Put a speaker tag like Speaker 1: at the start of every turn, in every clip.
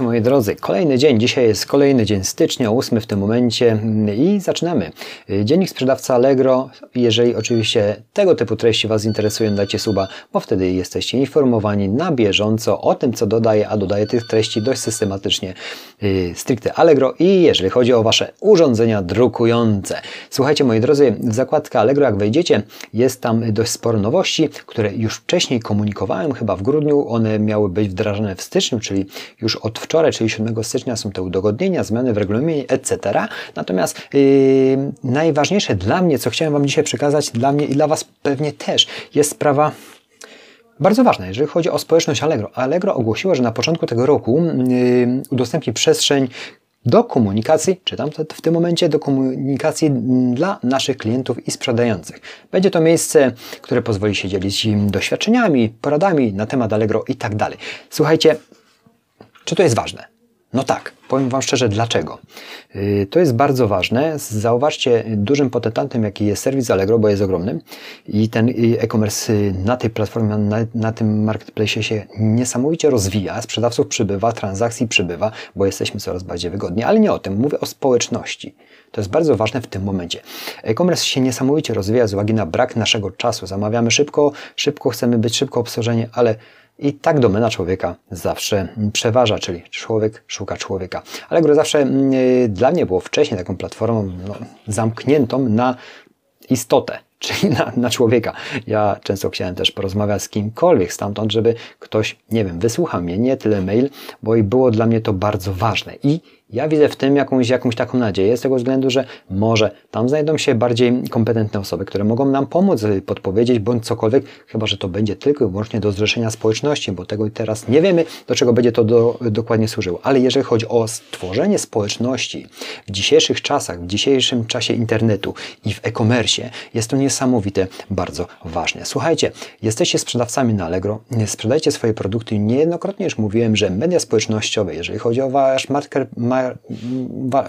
Speaker 1: Moi drodzy, kolejny dzień. Dzisiaj jest kolejny dzień stycznia, ósmy w tym momencie i zaczynamy. Dziennik sprzedawca Allegro. Jeżeli oczywiście tego typu treści Was interesują, dajcie suba, bo wtedy jesteście informowani na bieżąco o tym, co dodaję, a dodaję tych treści dość systematycznie yy, stricte Allegro i jeżeli chodzi o Wasze urządzenia drukujące. Słuchajcie, moi drodzy, w zakładkę Allegro, jak wejdziecie, jest tam dość sporo nowości, które już wcześniej komunikowałem, chyba w grudniu. One miały być wdrażane w styczniu, czyli już od wczoraj, czyli 7 stycznia są te udogodnienia, zmiany w regulaminie, etc. Natomiast yy, najważniejsze dla mnie, co chciałem Wam dzisiaj przekazać, dla mnie i dla Was pewnie też, jest sprawa bardzo ważna, jeżeli chodzi o społeczność Allegro. Allegro ogłosiło, że na początku tego roku yy, udostępni przestrzeń do komunikacji, czytam to w tym momencie, do komunikacji dla naszych klientów i sprzedających. Będzie to miejsce, które pozwoli się dzielić doświadczeniami, poradami na temat Allegro i tak dalej. Słuchajcie, czy to jest ważne? No tak, powiem Wam szczerze dlaczego. Y, to jest bardzo ważne. Zauważcie, dużym potentantem, jaki jest serwis Allegro, bo jest ogromny i ten e-commerce na tej platformie, na, na tym marketplace się niesamowicie rozwija. Sprzedawców przybywa, transakcji przybywa, bo jesteśmy coraz bardziej wygodni. Ale nie o tym, mówię o społeczności. To jest bardzo ważne w tym momencie. E-commerce się niesamowicie rozwija z uwagi na brak naszego czasu. Zamawiamy szybko, szybko chcemy być szybko obsłużeni, ale i tak domena człowieka zawsze przeważa, czyli człowiek szuka człowieka. Allegro zawsze mm, y, dla mnie było wcześniej taką platformą no, zamkniętą na istotę, czyli na, na, człowieka. Ja często chciałem też porozmawiać z kimkolwiek stamtąd, żeby ktoś, nie wiem, wysłuchał mnie, nie tyle mail, bo i było dla mnie to bardzo ważne. I ja widzę w tym jakąś, jakąś taką nadzieję z tego względu, że może tam znajdą się bardziej kompetentne osoby, które mogą nam pomóc, y, podpowiedzieć bądź cokolwiek, chyba że to będzie tylko i wyłącznie do zrzeszenia społeczności, bo tego teraz nie wiemy, do czego będzie to do, dokładnie służyło. Ale jeżeli chodzi o stworzenie społeczności w dzisiejszych czasach, w dzisiejszym czasie internetu i w e-commerce, jest to niesamowite, bardzo ważne. Słuchajcie, jesteście sprzedawcami na Allegro, sprzedajcie swoje produkty. Niejednokrotnie już mówiłem, że media społecznościowe, jeżeli chodzi o wasz market,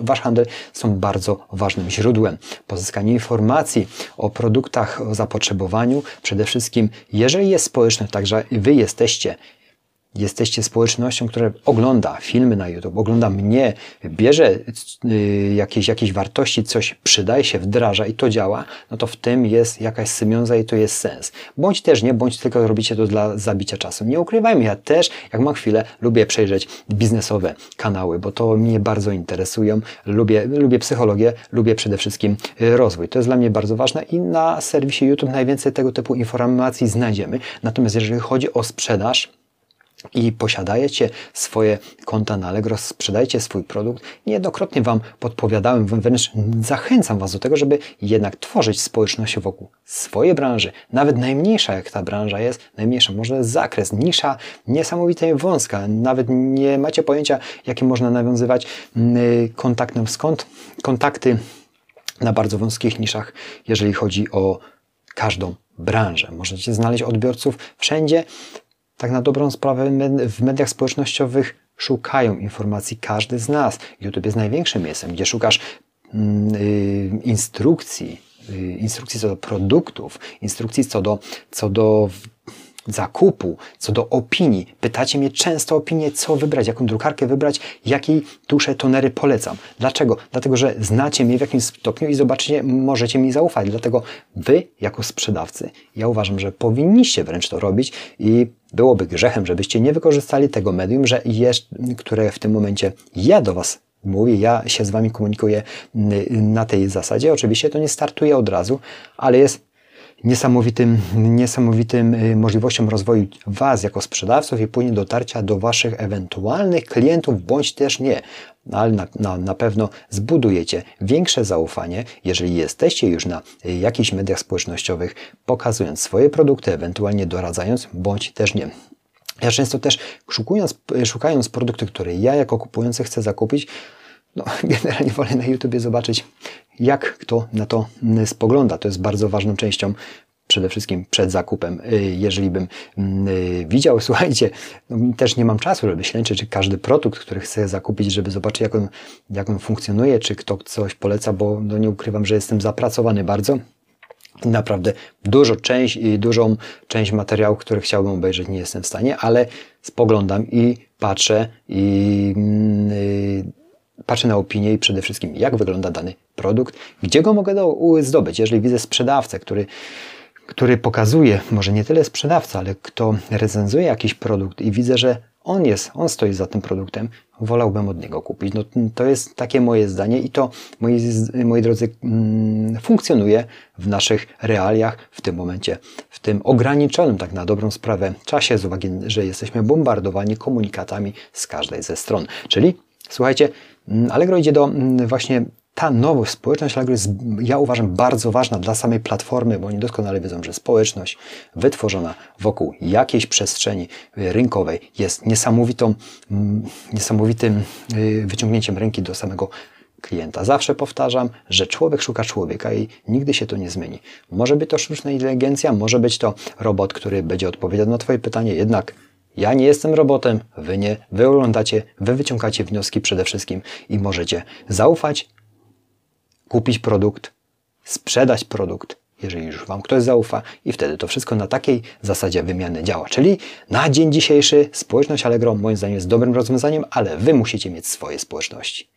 Speaker 1: wasz handel są bardzo ważnym źródłem. Pozyskanie informacji o produktach, o zapotrzebowaniu, przede wszystkim, jeżeli jest społeczność, także wy jesteście jesteście społecznością, która ogląda filmy na YouTube, ogląda mnie, bierze y, jakieś, jakieś wartości, coś przydaje się, wdraża i to działa, no to w tym jest jakaś symbioza i to jest sens. Bądź też nie, bądź tylko robicie to dla zabicia czasu. Nie ukrywajmy, ja też, jak mam chwilę, lubię przejrzeć biznesowe kanały, bo to mnie bardzo interesują. Lubię, lubię psychologię, lubię przede wszystkim y, rozwój. To jest dla mnie bardzo ważne i na serwisie YouTube najwięcej tego typu informacji znajdziemy. Natomiast jeżeli chodzi o sprzedaż, i posiadajecie swoje konta na Allegro, sprzedajcie swój produkt. Niejednokrotnie Wam podpowiadałem, wręcz zachęcam Was do tego, żeby jednak tworzyć społeczność wokół swojej branży, nawet najmniejsza jak ta branża jest, najmniejsza, może zakres, nisza niesamowicie wąska, nawet nie macie pojęcia, jakie można nawiązywać mm, kontaktem, skąd kontakty na bardzo wąskich niszach, jeżeli chodzi o każdą branżę. Możecie znaleźć odbiorców wszędzie, tak na dobrą sprawę w mediach społecznościowych szukają informacji każdy z nas. YouTube jest największym miejscem, gdzie szukasz mm, y, instrukcji, y, instrukcji co do produktów, instrukcji co do, co do zakupu, co do opinii. Pytacie mnie często o opinię, co wybrać, jaką drukarkę wybrać, jakiej tusze, tonery polecam. Dlaczego? Dlatego, że znacie mnie w jakimś stopniu i zobaczycie, możecie mi zaufać. Dlatego wy, jako sprzedawcy, ja uważam, że powinniście wręcz to robić i byłoby grzechem, żebyście nie wykorzystali tego medium, że jest, które w tym momencie ja do was mówię, ja się z wami komunikuję na tej zasadzie. Oczywiście to nie startuje od razu, ale jest niesamowitym, niesamowitym y, możliwością rozwoju Was jako sprzedawców i później dotarcia do Waszych ewentualnych klientów, bądź też nie. Ale na, na, na pewno zbudujecie większe zaufanie, jeżeli jesteście już na y, jakichś mediach społecznościowych, pokazując swoje produkty, ewentualnie doradzając, bądź też nie. Ja często też szukając, szukając produkty, które ja jako kupujący chcę zakupić, no, generalnie wolę na YouTubie zobaczyć, jak kto na to mm, spogląda. To jest bardzo ważną częścią przede wszystkim przed zakupem. Y, jeżeli bym mm, y, widział, słuchajcie, no, też nie mam czasu, żeby śledzić, czy każdy produkt, który chcę zakupić, żeby zobaczyć, jak on, jak on funkcjonuje, czy kto coś poleca, bo no, nie ukrywam, że jestem zapracowany bardzo naprawdę dużo część i dużą część materiałów, które chciałbym obejrzeć, nie jestem w stanie, ale spoglądam i patrzę i yy, patrzę na opinię i przede wszystkim jak wygląda dany produkt, gdzie go mogę do, zdobyć. Jeżeli widzę sprzedawcę, który który pokazuje, może nie tyle sprzedawca, ale kto recenzuje jakiś produkt i widzę, że on jest, on stoi za tym produktem, wolałbym od niego kupić. No, to jest takie moje zdanie i to, moi, moi drodzy, mm, funkcjonuje w naszych realiach w tym momencie, w tym ograniczonym, tak na dobrą sprawę, czasie, z uwagi, że jesteśmy bombardowani komunikatami z każdej ze stron. Czyli, słuchajcie, mm, Allegro idzie do mm, właśnie ta nowość, społeczność Allegro jest, ja uważam, bardzo ważna dla samej platformy, bo oni doskonale wiedzą, że społeczność wytworzona wokół jakiejś przestrzeni rynkowej jest niesamowitą, mm, niesamowitym y, wyciągnięciem ręki do samego klienta. Zawsze powtarzam, że człowiek szuka człowieka i nigdy się to nie zmieni. Może być to sztuczna inteligencja, może być to robot, który będzie odpowiadał na Twoje pytanie, jednak ja nie jestem robotem, Wy nie, Wy oglądacie, Wy wyciągacie wnioski przede wszystkim i możecie zaufać kupić produkt, sprzedać produkt, jeżeli już Wam ktoś zaufa i wtedy to wszystko na takiej zasadzie wymiany działa. Czyli na dzień dzisiejszy społeczność Allegro moim zdaniem jest dobrym rozwiązaniem, ale Wy musicie mieć swoje społeczności,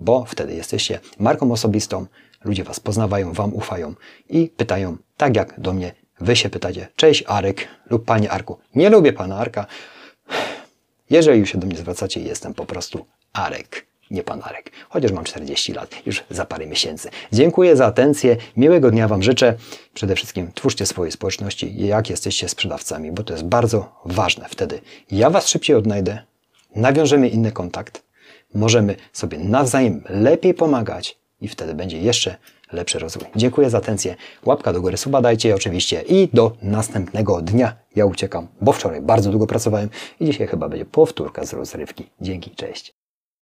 Speaker 1: bo wtedy jesteście marką osobistą, ludzie Was poznawają, Wam ufają i pytają, tak jak do mnie Wy się pytacie, cześć Arek lub Panie Arku. Nie lubię Pana Arka. Jeżeli już się do mnie zwracacie, jestem po prostu Arek nie pan Arek, chociaż mam 40 lat, już za parę miesięcy. Dziękuję za atencję, miłego dnia Wam życzę. Przede wszystkim twórzcie swoje społeczności, jak jesteście sprzedawcami, bo to jest bardzo ważne. Wtedy ja Was szybciej odnajdę, nawiążemy inny kontakt, możemy sobie nawzajem lepiej pomagać i wtedy będzie jeszcze lepszy rozwój. Dziękuję za atencję. Łapka do góry, suba dajcie oczywiście i do następnego dnia. Ja uciekam, bo wczoraj bardzo długo pracowałem i dzisiaj chyba będzie powtórka z rozrywki. Dzięki, cześć.